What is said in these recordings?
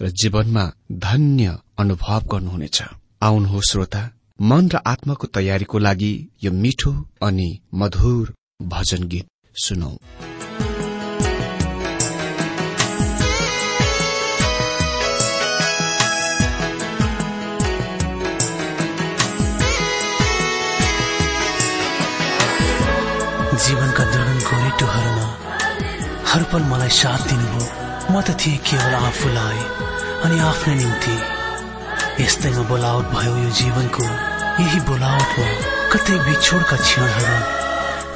र जीवनमा धन्य अनुभव गर्नुहुनेछ। आउनुहोस् श्रोता। मन र आत्माको तयारीको लागि यो मिठो अनि मधुर भजन गीत सुनौ। जीवनका दगन गोरेटोहरूमा हर पल मलाई साथ दिनुभयो। म त थिएँ केवल आफूलाई। अनि आफ्नै निम्ति यस्तैमा बोलावट भयो यो जीवनको यही बोलावटमा कतै बिछोडका क्षणहरू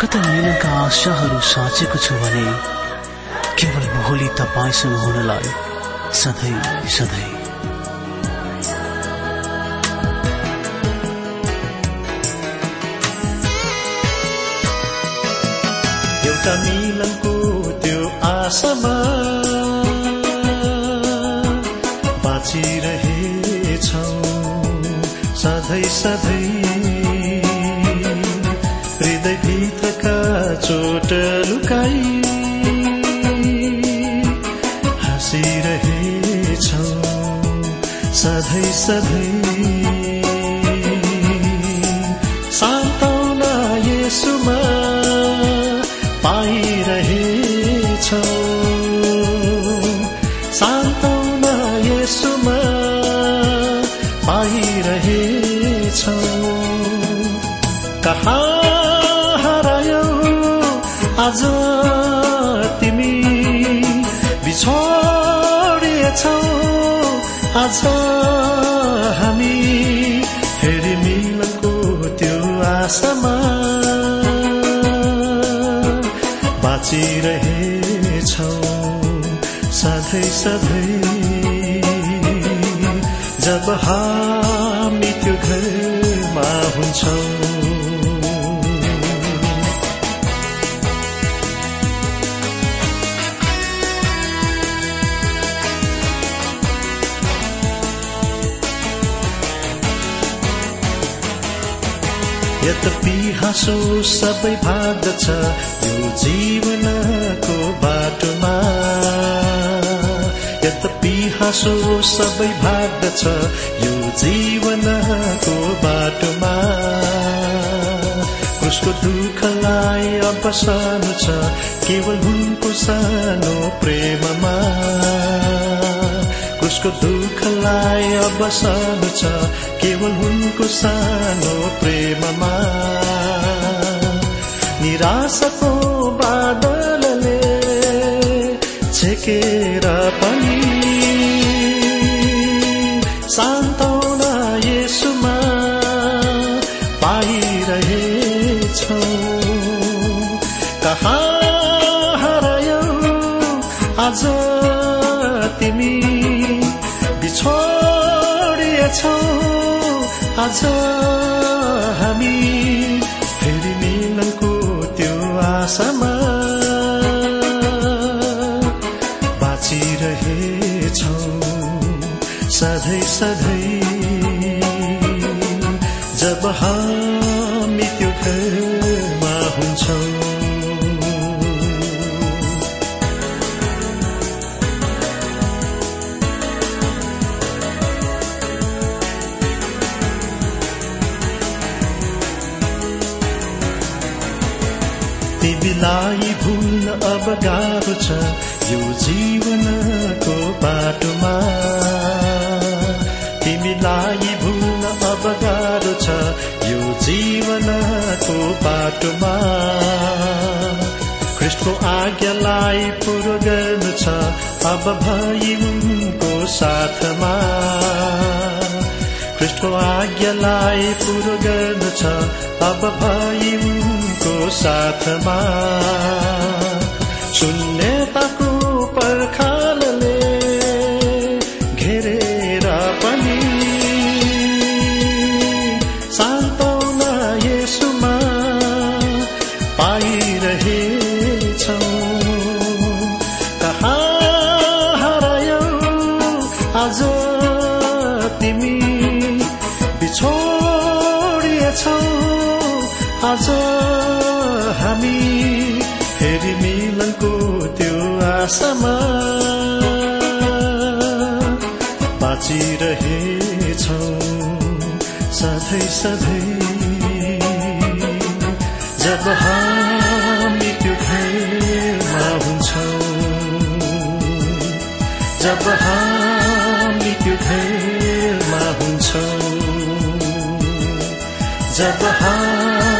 कतै मिलनका आशाहरू साँचेको छु भने केवल भोलि तपाईँसँग हुनलाई सधैँ सधैँ। मिलनको त्यो आशामा सधैँ हृदयभित्रका चोट लुकाई हाँसिरहेछौ। सधैँ सधैँ आज हामी फेरि मिलनको त्यो आशामा बाँचिरहेछौ। सधैँ सधैँ जब हामी हाँसो सबै भाग्दछ यो जीवनको बाटोमा। यद्यपि हाँसो सबै भाग्दछ यो जीवनको बाटोमा। उसको दुःखलाई अब सानो छ केवल उनको सानो प्रेममा। उसको दुःखलाई अब सानो छ केवल उनको सानो प्रेममा। निराशाको बादलले छेकेर पनि सान्तौना यसुमा पाइरहेछौ। कहाँ हरायौ? आज तिमी बिछोडिएछौ। आज हामी आशामा बाँचिरहेछौ। सधैँ सधैँ जब हामी अब गाह्रो छ यो जीवनको बाटोमा। तिमीलाई भुल्न अब गाह्रो छ यो जीवनको बाटोमा। कृष्णको आज्ञालाई पुरो गर्नु छ अब भई उनको साथमा। कृष्णको आज्ञालाई पुरो गर्नु छ अब भई उनको साथमा। शून्यताको पर्खालले घेरेर पनि। सान्तौना यसुमा पाइरहेछौ। कहा आज तिमी? बिछोडिएछौ आज हामी। फेरि मिलनको त्यो आशामा बाँचिरहेछौ। सधैँ सधैँ जब हामी त्यो घरमा हुन्छौँ जब हामी त्यो घरमा हुन्छौँ जब हामी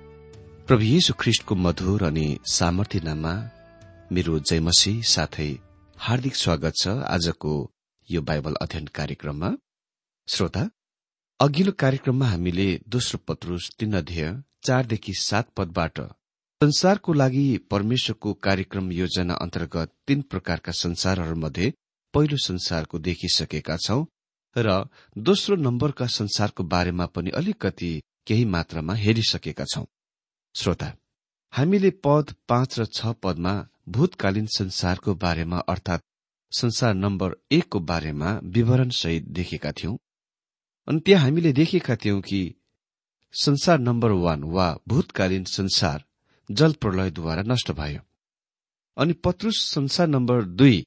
प्रभु येशु ख्रिष्टको मधुर अनि सामर्थ्य नाममा मेरो जयमसी साथै हार्दिक स्वागत छ आजको यो बाइबल अध्ययन कार्यक्रममा। श्रोता अघिल्लो कार्यक्रममा हामीले दोस्रो पत्रुस तीन अध्यय चारदेखि सात पदबाट संसारको लागि परमेश्वरको कार्यक्रम योजना अन्तर्गत तीन प्रकारका संसारहरूमध्ये पहिलो संसारको देखिसकेका छौं र दोस्रो नम्बरका संसारको बारेमा पनि अलिकति केही मात्रामा हेरिसकेका छौं। श्रोता हामीले पद पाँच र छ पदमा भूतकालीन संसारको बारेमा अर्थात संसार नम्बर एकको बारेमा विवरणसहित देखेका थियौं। अनि त्यहाँ हामीले देखेका थियौं कि संसार नम्बर वान वा भूतकालीन संसार जल प्रलयद्वारा नष्ट भयो। अनि पत्रुस संसार नम्बर दुई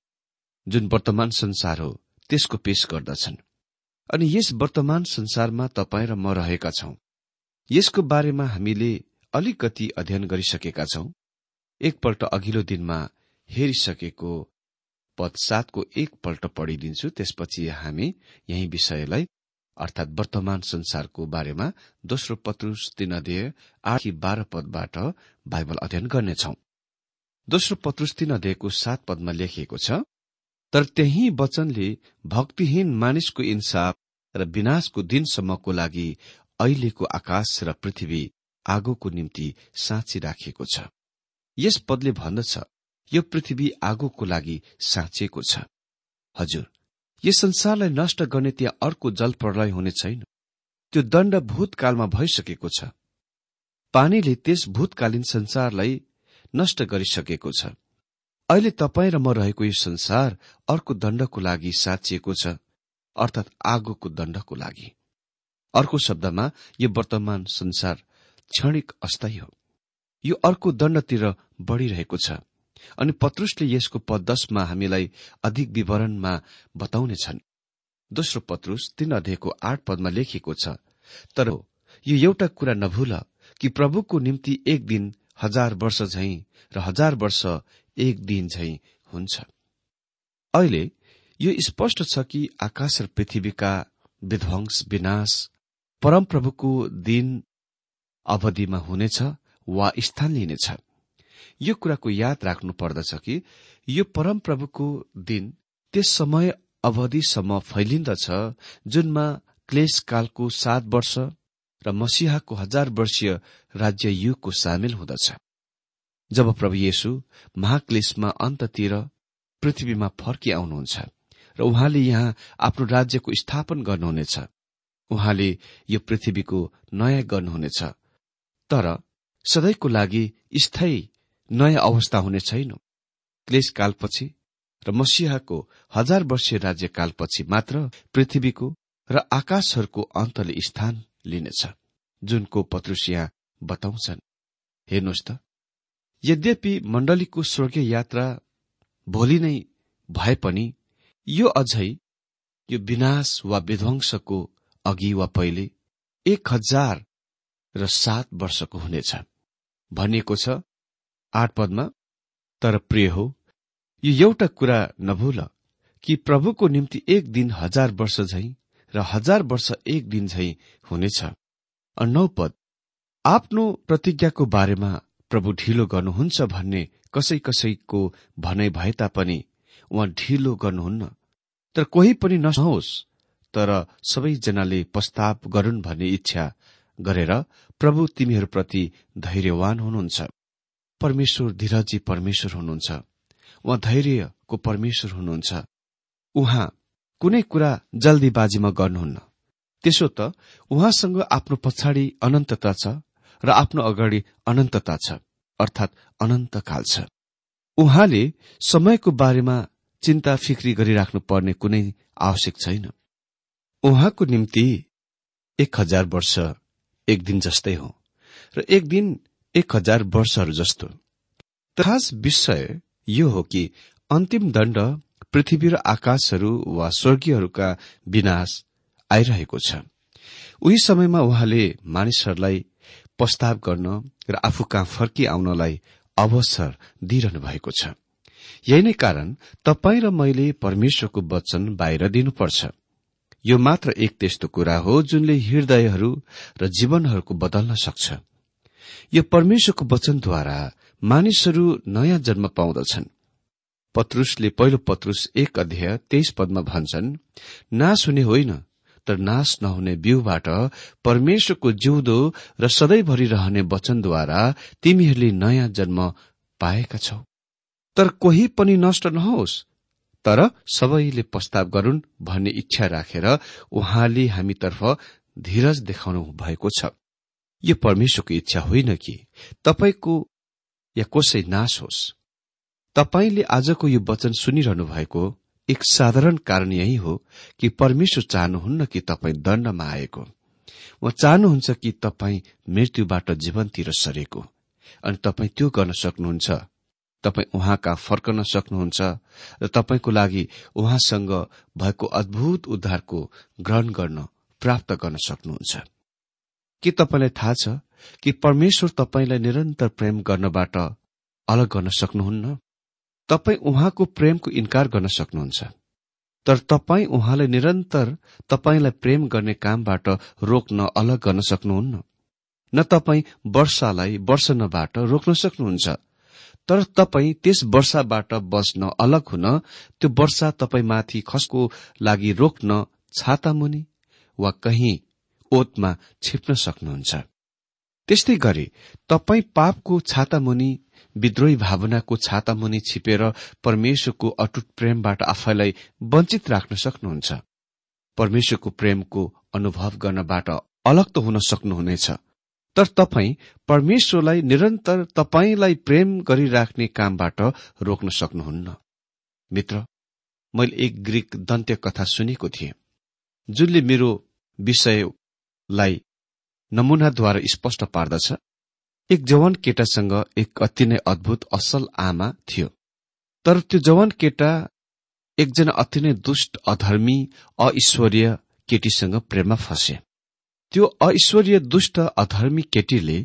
जुन वर्तमान संसार हो त्यसको पेश गर्दछन्। अनि यस वर्तमान संसारमा तपाईँ र म रहेका छौं। यसको बारेमा हामीले अलिकति अध्ययन गरिसकेका छौं। एकपल्ट अघिल्लो दिनमा हेरिसकेको पद सातको एकपल्ट पढिदिन्छु त्यसपछि हामी यही विषयलाई अर्थात वर्तमान संसारको बारेमा दोस्रो पत्रुस तीन अध्यय आठ बाह्र पदबाट बाइबल अध्ययन गर्नेछौ। दोस्रो पत्रुस तीन अध्ययको सात पदमा लेखिएको छ तर त्यही वचनले भक्तिहीन मानिसको इन्साफ र विनाशको दिनसम्मको लागि अहिलेको आकाश र पृथ्वी आगोको निम्ति साँची राखिएको छ। यस पदले भन्दछ यो पृथ्वी आगोको लागि साँचिएको छ। हजुर यस संसारलाई नष्ट गर्ने त्यहाँ अर्को जल प्रलय हुने छैन। त्यो दण्ड भूतकालमा भइसकेको छ। पानीले त्यस भूतकालीन संसारलाई नष्ट गरिसकेको छ। अहिले तपाईँ र म रहेको यो संसार अर्को दण्डको लागि साँचिएको छ अर्थात आगोको दण्डको लागि। अर्को शब्दमा यो वर्तमान संसार क्षणिक अस्थायी हो। यो अर्को दण्डतिर बढ़िरहेको छ अनि पत्रुसले यसको पद दशमा हामीलाई अधिक विवरणमा बताउनेछन्। दोस्रो पत्रुस तीन अध्ययको आठ पदमा लेखिएको छ तर यो एउटा कुरा नभूल कि प्रभुको निम्ति एक दिन हजार वर्ष झै र हजार वर्ष एक दिन झै हुन्छ। अहिले यो स्पष्ट छ कि आकाश र पृथ्वीका विध्वंस विनाश परमप्रभुको दिन अवधिमा हुनेछ वा स्थान लिनेछ। यो कुराको याद राख्नु पर्दछ कि यो परमप्रभुको दिन त्यस समय अवधिसम्म फैलिन्दछ जुनमा क्लेशकालको सात वर्ष र मसिहाको हजार वर्षीय राज्य युगको सामेल हुँदछ। जब प्रभु येशु महाक्लेशमा अन्ततिर पृथ्वीमा फर्की आउनुहुन्छ र उहाँले यहाँ आफ्नो राज्यको स्थापन गर्नुहुनेछ उहाँले यो पृथ्वीको नयाँ गर्नुहुनेछ। तर सधैँको लागि स्थायी नयाँ अवस्था हुने छैन। क्लेशकालपछि र मसिहाको हजार वर्षीय राज्यकालपछि मात्र पृथ्वीको र आकाशहरूको अन्तले स्थान लिनेछ जुनको पत्रुसिया बताउँछन्। हेर्नुहोस् त यद्यपि मण्डलीको स्वर्गीय यात्रा भोलि नै भए पनि यो अझै यो विनाश वा विध्वंसको अघि वा पहिले एक हजार र सात वर्षको हुनेछ। भनिएको छ आठ पदमा तर प्रिय हो यो एउटा कुरा नभूल कि प्रभुको निम्ति एक दिन हजार वर्ष झै र हजार वर्ष एक दिन झै हुनेछ। नौ पद आफ्नो प्रतिज्ञाको बारेमा प्रभु ढिलो गर्नुहुन्छ भन्ने कसै कसैको भनाइ भए तापनि उहाँ ढिलो गर्नुहुन्न। तर कोही पनि नहोस् तर सबैजनाले प्रस्ताव गरून् भन्ने इच्छा गरेर प्रभु तिमीहरूप्रति धैर्यवान हुनुहुन्छ। परमेश्वर धीरजी परमेश्वर हुनुहुन्छ। उहाँ धैर्यको परमेश्वर हुनुहुन्छ। उहाँ कुनै कुरा जल्दीबाजीमा गर्नुहुन्न। त्यसो त उहाँसँग आफ्नो पछाडि अनन्तता छ र आफ्नो अगाडि अनन्तता छ अर्थात् अनन्तकाल छ। उहाँले समयको बारेमा चिन्ता फिक्री गरिराख्नु पर्ने कुनै आवश्यक छैन। उहाँको निम्ति एक हजार वर्ष एक दिन जस्तै हो र एक दिन एक हजार वर्षहरू जस्तो। खास विषय यो हो कि अन्तिम दण्ड पृथ्वी र आकाशहरू वा स्वर्गीयहरूका विनाश आइरहेको छ। उही समयमा उहाँले मानिसहरूलाई प्रस्ताव गर्न र आफू कहाँ फर्की आउनलाई अवसर दिइरहनु भएको छ। यही नै कारण तपाईँ र मैले परमेश्वरको वचन बाहिर दिनुपर्छ। यो मात्र एक त्यस्तो कुरा हो जुनले हृदयहरू र जीवनहरूको बदल्न सक्छ। यो परमेश्वरको वचनद्वारा मानिसहरू नयाँ जन्म पाउँदछन्। पत्रुसले पहिलो पत्रुस एक अध्याय तेइस पदमा भन्छन् नाश हुने होइन तर नाश नहुने बिउबाट परमेश्वरको जिउँदो र सधैँभरि रहने वचनद्वारा तिमीहरूले नयाँ जन्म पाएका छौ। तर कोही पनि नष्ट नहोस् तर सबैले प्रस्ताव गरून् भन्ने इच्छा राखेर उहाँले हामीतर्फ धीरज देखाउनु भएको छ। यो परमेश्वरको इच्छा होइन कि? तपाईँको या कसै नाश होस्? तपाईँले आजको यो वचन सुनिरहनु भएको एक साधारण कारण यही हो कि परमेश्वर चाहनुहुन्न कि तपाईँ दण्डमा आएको। उहाँ चाहनुहुन्छ कि तपाईँ मृत्युबाट जीवनतिर सरेको। अनि तपाईँ त्यो गर्न सक्नुहुन्छ। तपाईँ उहाँका फर्कन सक्नुहुन्छ र तपाईँको लागि उहाँसँग भएको अद्भुत उद्धारको ग्रहण गर्न प्राप्त गर्न सक्नुहुन्छ। के तपाईँलाई थाहा छ कि परमेश्वर तपाईँलाई निरन्तर प्रेम गर्नबाट अलग गर्न सक्नुहुन्न? तपाईँ उहाँको प्रेमको इन्कार गर्न सक्नुहुन्छ। तर तपाईँ उहाँलाई निरन्तर तपाईँलाई प्रेम गर्ने कामबाट रोक्न अलग गर्न सक्नुहुन्न। न तपाईँ वर्षालाई वर्षनबाट रोक्न सक्नुहुन्छ। तर तपाईँ त्यस वर्षाबाट बस्न अलग हुन त्यो वर्षा तपाईँमाथि खसको लागि रोक्न छाता मुनि वा कहीँ ओतमा छिप्न सक्नुहुन्छ। त्यस्तै गरी तपाईँ पापको छाता मुनि विद्रोही भावनाको छाता मुनि छिपेर परमेश्वरको अटुट प्रेमबाट आफैलाई वञ्चित राख्न सक्नुहुन्छ। परमेश्वरको प्रेमको अनुभव गर्नबाट अलग त हुन सक्नुहुनेछ। तर तपाईँ परमेश्वरलाई निरन्तर तपाईँलाई प्रेम गरिराख्ने कामबाट रोक्न सक्नुहुन्न। मित्र मैले एक ग्रीक दन्त्य कथा सुनेको थिएँ जुनले मेरो विषयलाई नमूनाद्वारा स्पष्ट पार्दछ। एक जवान केटासँग एक अति नै अद्भुत असल आमा थियो। तर त्यो जवान केटा एकजना अति नै दुष्ट अधर्मी अईश्वरीय केटीसँग प्रेममा फसे। त्यो अईश्वरीय दुष्ट अधर्मी केटीले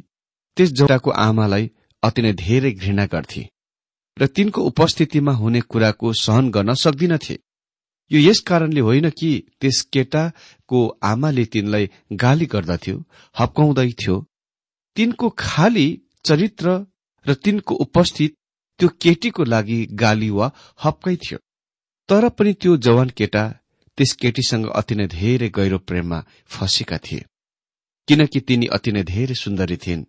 त्यस जौटाको आमालाई अति नै धेरै घृणा गर्थे र तिनको उपस्थितिमा हुने कुराको सहन गर्न सक्दिनथे। यो यस कारणले होइन कि त्यस केटाको आमाले तिनलाई गाली गर्दथ्यो हप्काउँदैथ्यो तिनको खाली चरित्र र तिनको उपस्थित त्यो केटीको लागि गाली वा हप्कै थियो। तर पनि त्यो जवान केटा त्यस केटीसँग अति नै धेरै गहिरो प्रेममा फँसेका थिए। किनकि तिनी अति नै धेरै सुन्दरी थिइन्।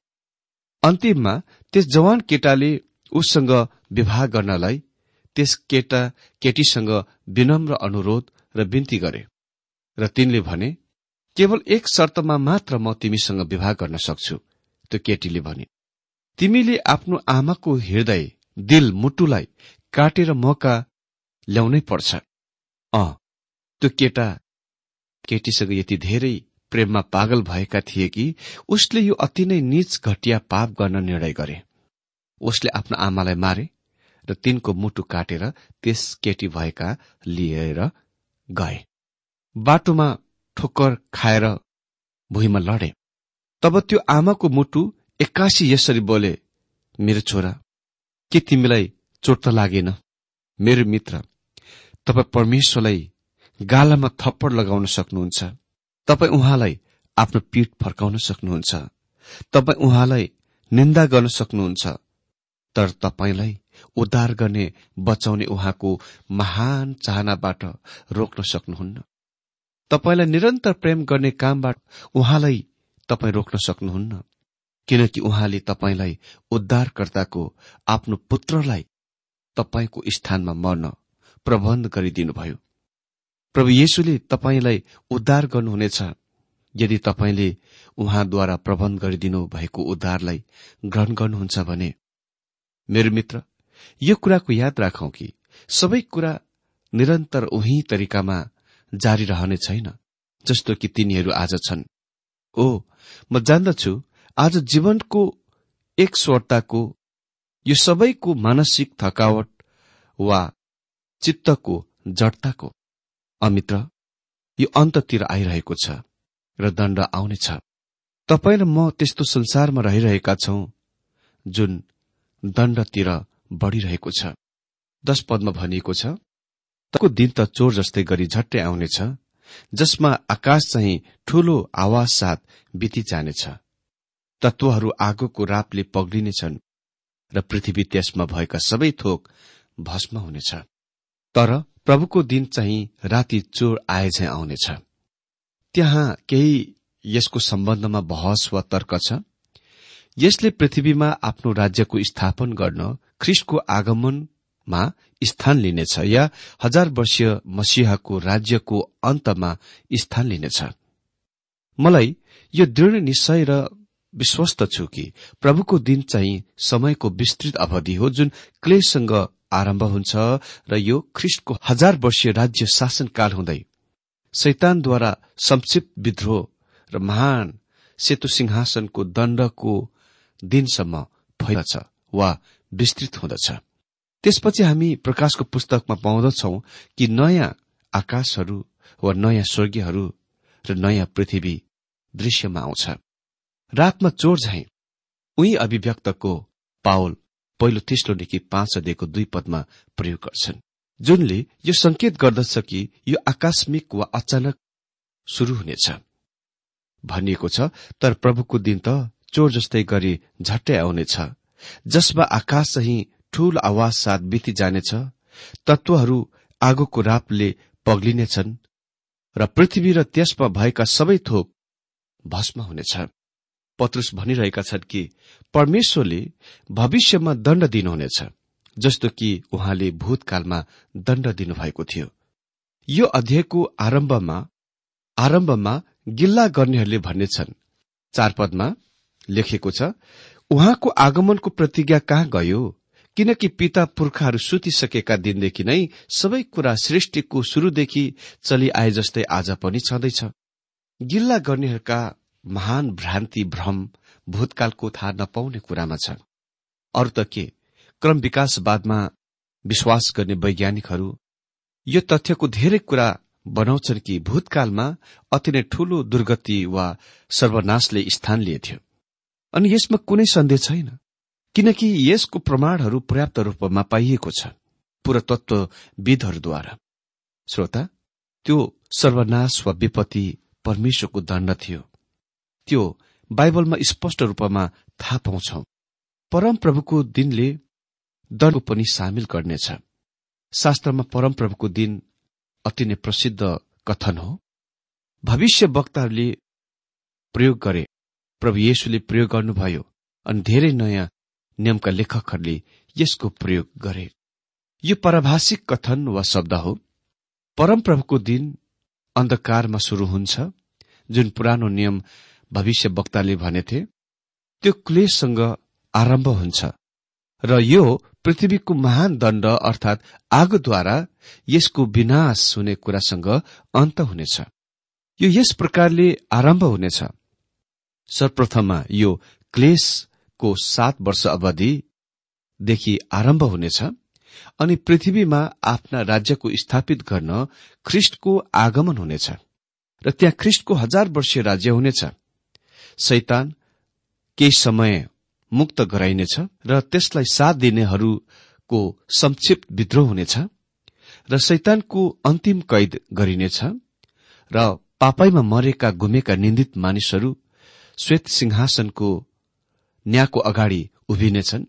अन्तिममा त्यस जवान केटाले उससँग विवाह गर्नलाई त्यस केटा केटीसँग विनम्र अनुरोध र विन्ती गरे र तिनले भने केवल एक शर्तमा मात्र म तिमीसँग विवाह गर्न सक्छु त्यो केटीले भने। तिमीले आफ्नो आमाको हृदय दिल मुटुलाई काटेर मका ल्याउनै पर्छ। अ त्यो केटा केटीसँग यति धेरै प्रेममा पागल भएका थिए कि उसले यो अति नै निच घटिया पाप गर्न निर्णय गरे। उसले आफ्नो आमालाई मारे र तिनको मुटु काटेर त्यस केटी भएका लिएर गए। बाटोमा ठोक्कर खाएर भुइँमा लडे। तब त्यो आमाको मुटु एक्कासी यसरी बोले मेरो छोरा के तिमीलाई चोट त लागेन? मेरो मित्र तपाईँ परमेश्वरलाई गालामा थप्पड लगाउन सक्नुहुन्छ। तपाईँ उहाँलाई आफ्नो पीठ फर्काउन सक्नुहुन्छ। तपाईँ उहाँलाई निन्दा गर्न सक्नुहुन्छ। तर तपाईँलाई उद्धार गर्ने बचाउने उहाँको महान चाहनाबाट रोक्न सक्नुहुन्न। तपाईँलाई निरन्तर प्रेम गर्ने कामबाट उहाँलाई तपाईँ रोक्न सक्नुहुन्न। किनकि उहाँले तपाईँलाई उद्धारकर्ताको आफ्नो पुत्रलाई तपाईँको स्थानमा मर्न प्रबन्ध गरिदिनुभयो। प्रभु येशुले तपाईँलाई उद्धार गर्नुहुनेछ। यदि तपाईँले उहाँद्वारा प्रबन्ध गरिदिनु भएको उद्धारलाई ग्रहण गर्नुहुन्छ भने मेरो मित्र यो कुराको याद राखौं कि सबै कुरा निरन्तर उही तरिकामा जारी रहने छैन जस्तो कि तिनीहरू आज छन्। ओ म जान्दछु आज जीवनको एक स्वरताको यो सबैको मानसिक थकावट वा चित्तको जडताको अमित्र यो अन्ततिर आइरहेको छ र दण्ड आउनेछ तपाईँ र म त्यस्तो संसारमा रहिरहेका छौं जुन दण्डतिर बढ़िरहेको छ। दश पदमा भनिएको छ तको दिन त चोर जस्तै गरी झट्टै आउनेछ जसमा आकाश चाहिँ ठूलो आवाज साथ बिति जानेछ तत्वहरू आगोको रापले पग्लिनेछन् र पृथ्वी त्यसमा भएका सबै थोक भस्म हुनेछ। तर प्रभुको दिन चाहिँ राति चोर आए झै आउनेछ। त्यहाँ केही यसको सम्बन्धमा बहस वा तर्क छ? यसले पृथ्वीमा आफ्नो राज्यको स्थापन गर्न ख्रिस्टको आगमनमा स्थान लिनेछ या हजार वर्षीय मसिहाको राज्यको अन्तमा स्थान लिनेछ। मलाई यो दृढ निश्चय र विश्वस्त छु कि प्रभुको दिन चाहिँ समयको विस्तृत अवधि हो जुन क्लेशसँग आरम्भ हुन्छ र यो ख्रिष्टको हजार वर्षीय राज्य शासनकाल हुँदै। शैतानद्वारा संक्षिप्त विद्रोह र महान सेतु सिंहासनको दण्डको दिनसम्म फैलछ वा विस्तृत हुँदछ। त्यसपछि हामी प्रकाशको पुस्तकमा पाउँदछौ कि नयाँ आकाशहरू वा नयाँ स्वर्गीयहरू र नयाँ पृथ्वी दृश्यमा आउँछ। रातमा चोर झै उही अभिव्यक्तको पावल पहिलो तेस्लोदेखि पाँच अध्ययको दुई पदमा प्रयोग गर्छन्। जुनले यो संकेत गर्दछ कि यो आकस्मिक वा अचानक शुरू हुनेछ। भनिएको छ तर प्रभुको दिन त चोर जस्तै गरी झट्टै आउनेछ। जसमा आकाश चाहिँ ठूल आवाज साथ बिति जानेछ तत्वहरू आगोको रापले पग्लिनेछन् र पृथ्वी र त्यसमा भएका सबै थोक भस्म हुनेछ। पत्रुस भनिरहेका छन् कि परमेश्वरले भविष्यमा दण्ड दिनुहुनेछ जस्तो कि उहाँले भूतकालमा दण्ड दिनुभएको थियो। यो अध्यायको आरम्भमा आरम्भमा गिल्ला गर्नेहरूले भन्नेछन् चार पदमा लेखेको छ उहाँको आगमनको प्रतिज्ञा कहाँ गयो? किनकि पिता पुर्खाहरू सुतिसकेका दिनदेखि नै सबै कुरा सृष्टिको शुरूदेखि चलिआए जस्तै आज पनि छँदैछ। गिल्ला गर्नेहरूका महान भ्रान्ति भ्रम भूतकालको थाहा नपाउने कुरामा छ। अरू त के? क्रम विकासवादमा विश्वास गर्ने वैज्ञानिकहरू यो तथ्यको धेरै कुरा बनाउँछन् कि भूतकालमा अति नै ठूलो दुर्गति वा सर्वनाशले स्थान लिएथ्यो। अनि यसमा कुनै सन्देह छैन किनकि यसको प्रमाणहरू पर्याप्त रूपमा पाइएको छ पुरातत्वविदहरूद्वारा श्रोता त्यो सर्वनाश वा विपत्ति परमेश्वरको दण्ड थियो। त्यो बाइबलमा स्पष्ट रूपमा थाहा पाउँछौ। परमप्रभुको दिनले दण्डको पनि सामेल गर्नेछ। शास्त्रमा परमप्रभुको दिन अति नै प्रसिद्ध कथन हो। भविष्य वक्ताहरूले प्रयोग गरे। प्रभु येशुले प्रयोग गर्नुभयो अनि धेरै नयाँ नियमका लेखकहरूले यसको प्रयोग गरे। यो पारभाषिक कथन वा शब्द हो। परमप्रभुको दिन अन्धकारमा शुरू हुन्छ जुन पुरानो नियम भविष्य वक्ताले भनेथे त्यो क्लेशसँग आरम्भ हुन्छ र यो पृथ्वीको महान दण्ड अर्थात आगोद्वारा यसको विनाश हुने कुरासँग अन्त हुनेछ। यो यस प्रकारले आरम्भ हुनेछ। सर्वप्रथममा यो क्लेशको सात वर्ष अवधिदेखि आरम्भ हुनेछ अनि पृथ्वीमा आफ्ना राज्यको स्थापित गर्न ख्रिष्टको आगमन हुनेछ र त्यहाँ ख्रिष्टको हजार वर्षीय राज्य हुनेछ। शैतान केही समय मुक्त गराइनेछ र त्यसलाई साथ दिनेहरूको संक्षिप्त विद्रोह हुनेछ र शैतानको अन्तिम कैद गरिनेछ र पापाईमा मरेका घुमेका निन्दित मानिसहरू श्वेत सिंहासनको न्यायको अगाडि उभिनेछन्।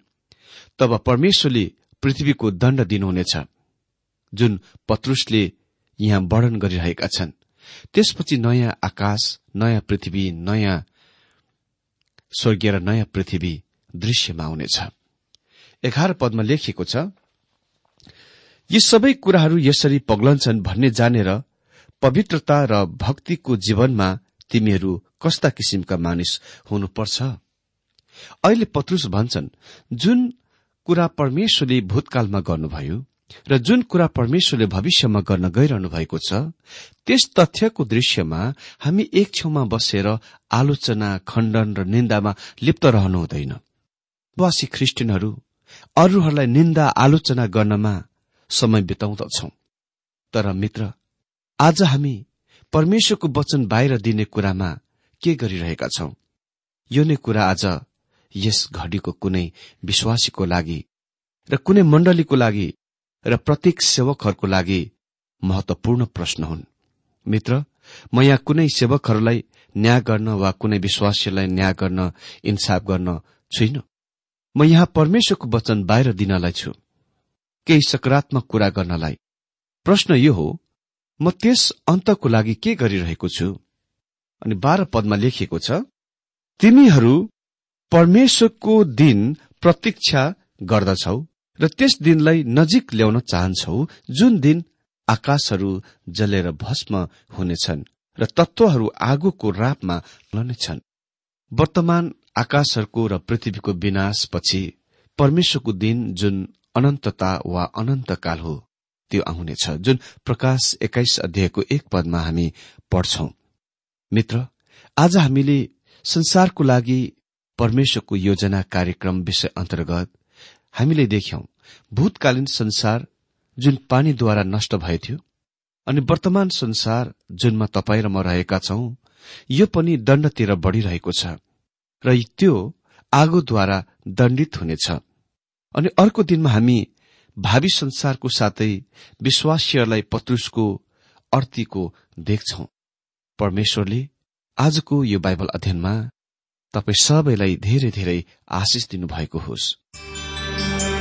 तब परमेश्वरले पृथ्वीको दण्ड दिनुहुनेछ जुन पत्रुसले यहाँ वर्णन गरिरहेका छन्। त्यसपछि नयाँ आकाश नयाँ पृथ्वी नयाँ स्वर्गीय र नयाँ पृथ्वी दृश्यमा आउनेछ। एघार पदमा लेखिएको छ यी सबै कुराहरू यसरी पग्लन्छन् भन्ने जानेर पवित्रता र भक्तिको जीवनमा तिमीहरू कस्ता किसिमका मानिस हुनुपर्छ। अहिले पत्रुस भन्छन् जुन कुरा परमेश्वरले भूतकालमा गर्नुभयो र जुन कुरा परमेश्वरले भविष्यमा गर्न गइरहनु भएको छ त्यस तथ्यको दृश्यमा हामी एक छेउमा बसेर आलोचना खण्डन र निन्दामा लिप्त रहनु हुँदैन। वासी ख्रिस्टियनहरू अरूहरूलाई निन्दा आलोचना गर्नमा समय बिताउँदछौ। तर मित्र आज हामी परमेश्वरको वचन बाहिर दिने कुरामा के गरिरहेका छौं? यो नै कुरा आज यस घडीको कुनै विश्वासीको लागि र कुनै मण्डलीको लागि र प्रत्येक सेवकहरूको लागि महत्वपूर्ण प्रश्न हुन्। मित्र म यहाँ कुनै सेवकहरूलाई न्याय गर्न वा कुनै विश्वासीलाई न्याय गर्न इन्साफ गर्न छुइन। म यहाँ परमेश्वरको वचन बाहिर दिनलाई छु। केही सकारात्मक कुरा गर्नलाई। प्रश्न यो हो म त्यस अन्तको लागि के गरिरहेको छु? अनि बाह्र पदमा लेखिएको छ तिमीहरू परमेश्वरको दिन प्रतीक्षा गर्दछौ। र त्यस दिनलाई नजिक ल्याउन चाहन्छौ जुन दिन आकाशहरू जलेर भस्म हुनेछन् र तत्वहरू आगोको रापमा लनेछन् वर्तमान आकाशहरूको र पृथ्वीको विनाशपछि परमेश्वरको दिन जुन अनन्तता वा अनन्तकाल हो त्यो आउनेछ जुन प्रकाश एक्काइस अध्यायको एक पदमा हामी पढ्छौ। मित्र आज हामीले संसारको लागि परमेश्वरको योजना कार्यक्रम विषय अन्तर्गत हामीले देख्यौं भूतकालीन संसार जुन पानीद्वारा नष्ट भएथ्यो अनि वर्तमान संसार जुनमा तपाईँ र म रहेका छौं यो पनि दण्डतिर बढ़िरहेको छ र त्यो आगोद्वारा दण्डित हुनेछ। अनि अर्को दिनमा हामी भावी संसारको साथै विश्वासीहरूलाई पत्रुसको अर्थीको देख्छौ। परमेश्वरले आजको यो बाइबल अध्ययनमा तपाईँ सबैलाई धेरै धेरै आशिष दिनुभएको होस्। Thank you.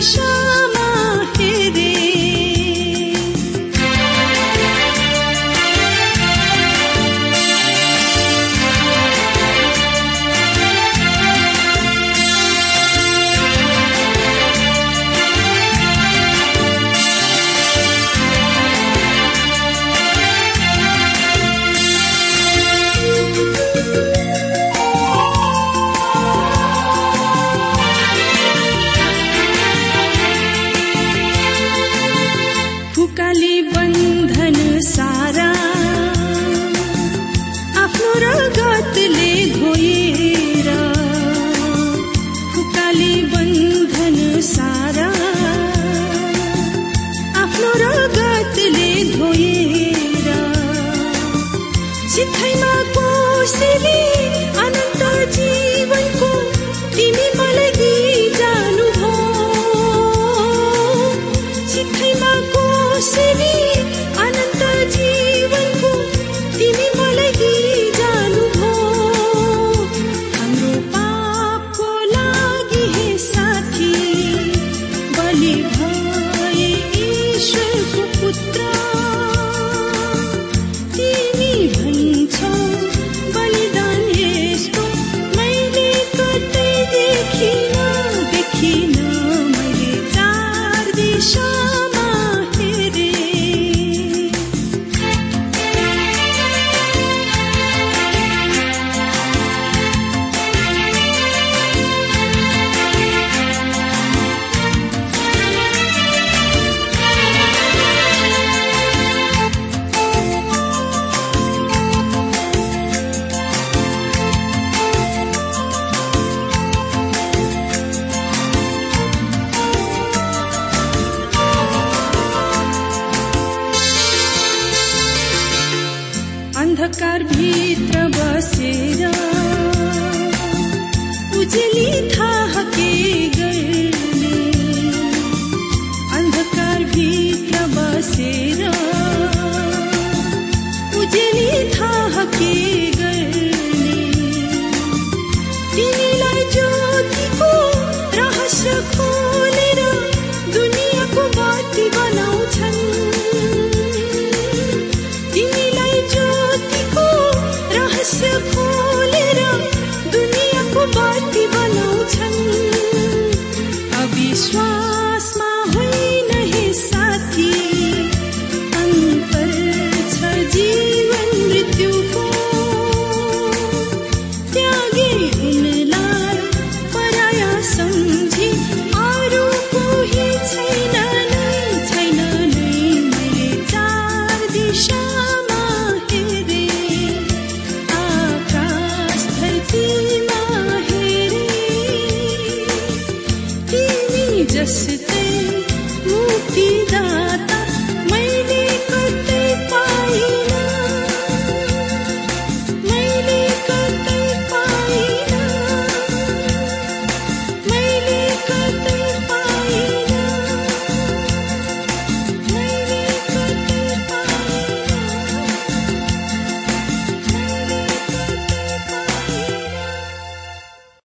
चार